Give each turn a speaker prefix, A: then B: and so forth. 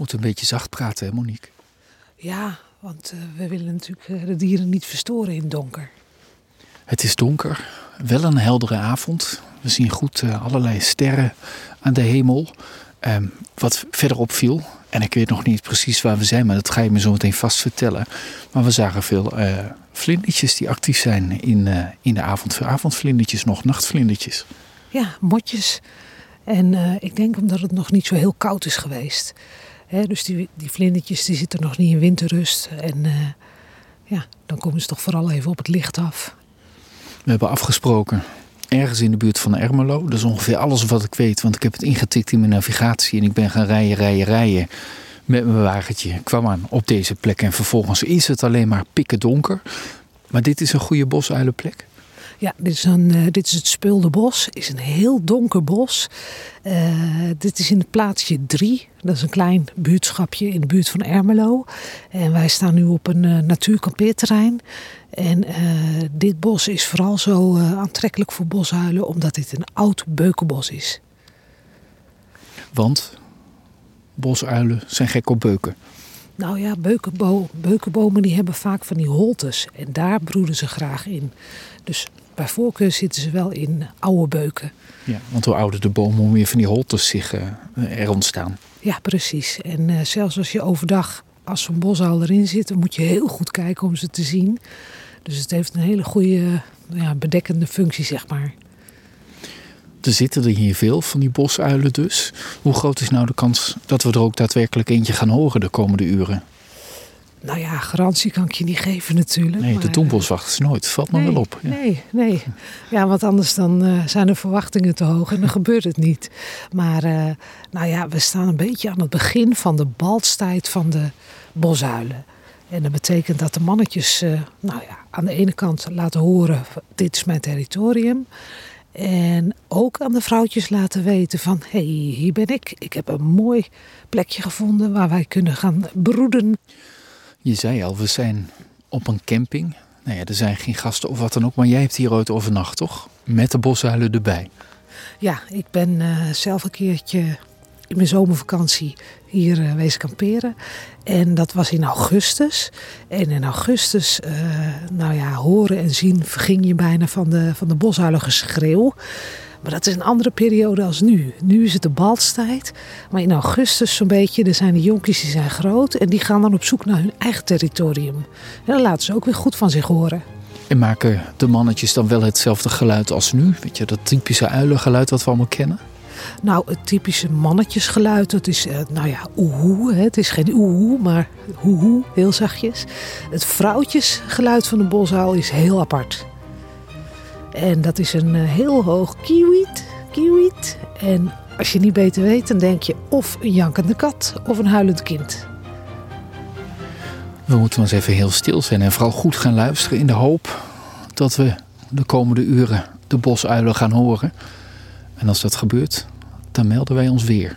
A: Moet een beetje zacht praten, hè Monique?
B: Ja, want uh, we willen natuurlijk uh, de dieren niet verstoren in het donker.
A: Het is donker, wel een heldere avond. We zien goed uh, allerlei sterren aan de hemel. Ehm, wat verder opviel, en ik weet nog niet precies waar we zijn, maar dat ga je me zo meteen vast vertellen. Maar we zagen veel vlindertjes die actief zijn in, in de avond. Avondvlindertjes, nog nachtvlindertjes.
B: Ja, motjes. En ik denk omdat het nog niet zo heel koud is geweest dus die, die vlindertjes die zitten nog niet in winterrust. En uh, ja, dan komen ze toch vooral even op het licht af.
A: We hebben afgesproken ergens in de buurt van Ermelo. Dat is ongeveer alles wat ik weet, want ik heb het ingetikt in mijn navigatie. En ik ben gaan rijden, rijden, rijden met mijn wagentje. Ik kwam aan op deze plek en vervolgens is het alleen maar pikken donker. Maar dit is een goede bosuilenplek.
B: Ja, dit is, een, uh, dit is het Speulde is een heel donker bos. Uh, dit is in het plaatsje 3. Dat is een klein buurtschapje in de buurt van Ermelo. En wij staan nu op een uh, natuurkampeerterrein. En dit bos is vooral zo aantrekkelijk voor boshuilen omdat dit een oud beukenbos is.
A: Want bosuilen zijn gek op beuken.
B: Nou ja, beukenbo beukenbomen die hebben vaak van die holtes. En daar broeden ze graag in. Dus bij voorkeur zitten ze wel in oude beuken.
A: Ja, want hoe ouder de boom, hoe meer van die holtes zich uh, er ontstaan.
B: Ja, precies. En uh, zelfs als je overdag, als zo'n bosuil erin zit, dan moet je heel goed kijken om ze te zien. Dus het heeft een hele goede ja, bedekkende functie, zeg maar.
A: Er zitten er hier veel van die bosuilen dus. Hoe groot is nou de kans dat we er ook daadwerkelijk eentje gaan horen de komende uren?
B: Nou ja, garantie kan ik je niet geven natuurlijk.
A: Nee, de doemboswacht is nooit. Valt me wel op.
B: Ja. Nee, nee. Ja, want anders dan uh, zijn de verwachtingen te hoog en dan gebeurt het niet. Maar uh, nou ja, we staan een beetje aan het begin van de balstijd van de bosuilen. En dat betekent dat de mannetjes uh, nou ja, aan de ene kant laten horen, dit is mijn territorium. En ook aan de vrouwtjes laten weten van, hé, hey, hier ben ik. Ik heb een mooi plekje gevonden waar wij kunnen gaan broeden.
A: Je zei al, we zijn op een camping. Nou ja, er zijn geen gasten of wat dan ook, maar jij hebt hier ooit overnacht, toch? Met de boshuilen erbij.
B: Ja, ik ben uh, zelf een keertje in mijn zomervakantie hier uh, wezen kamperen. En dat was in augustus. En in augustus, uh, nou ja, horen en zien verging je bijna van de, van de boshuilengeschreeuw. Maar dat is een andere periode als nu. Nu is het de balstijd. Maar in augustus zo'n beetje, er zijn de jonkies die zijn groot. En die gaan dan op zoek naar hun eigen territorium. En dan laten ze ook weer goed van zich horen.
A: En maken de mannetjes dan wel hetzelfde geluid als nu? Weet je, dat typische uilengeluid wat we allemaal kennen?
B: Nou, het typische mannetjesgeluid, dat is, uh, nou ja, oehoe. Het is geen oehoe, maar hoehoe, heel zachtjes. Het vrouwtjesgeluid van de boshuil is heel apart. En dat is een eh, heel hoog kiwiet, kiwiet. En als je niet beter weet, dan denk je of een jankende kat of een huilend kind.
A: We moeten eens even heel stil zijn en vooral goed gaan luisteren in de hoop dat we de komende uren de bosuilen gaan horen. En als dat gebeurt, dan melden wij ons weer.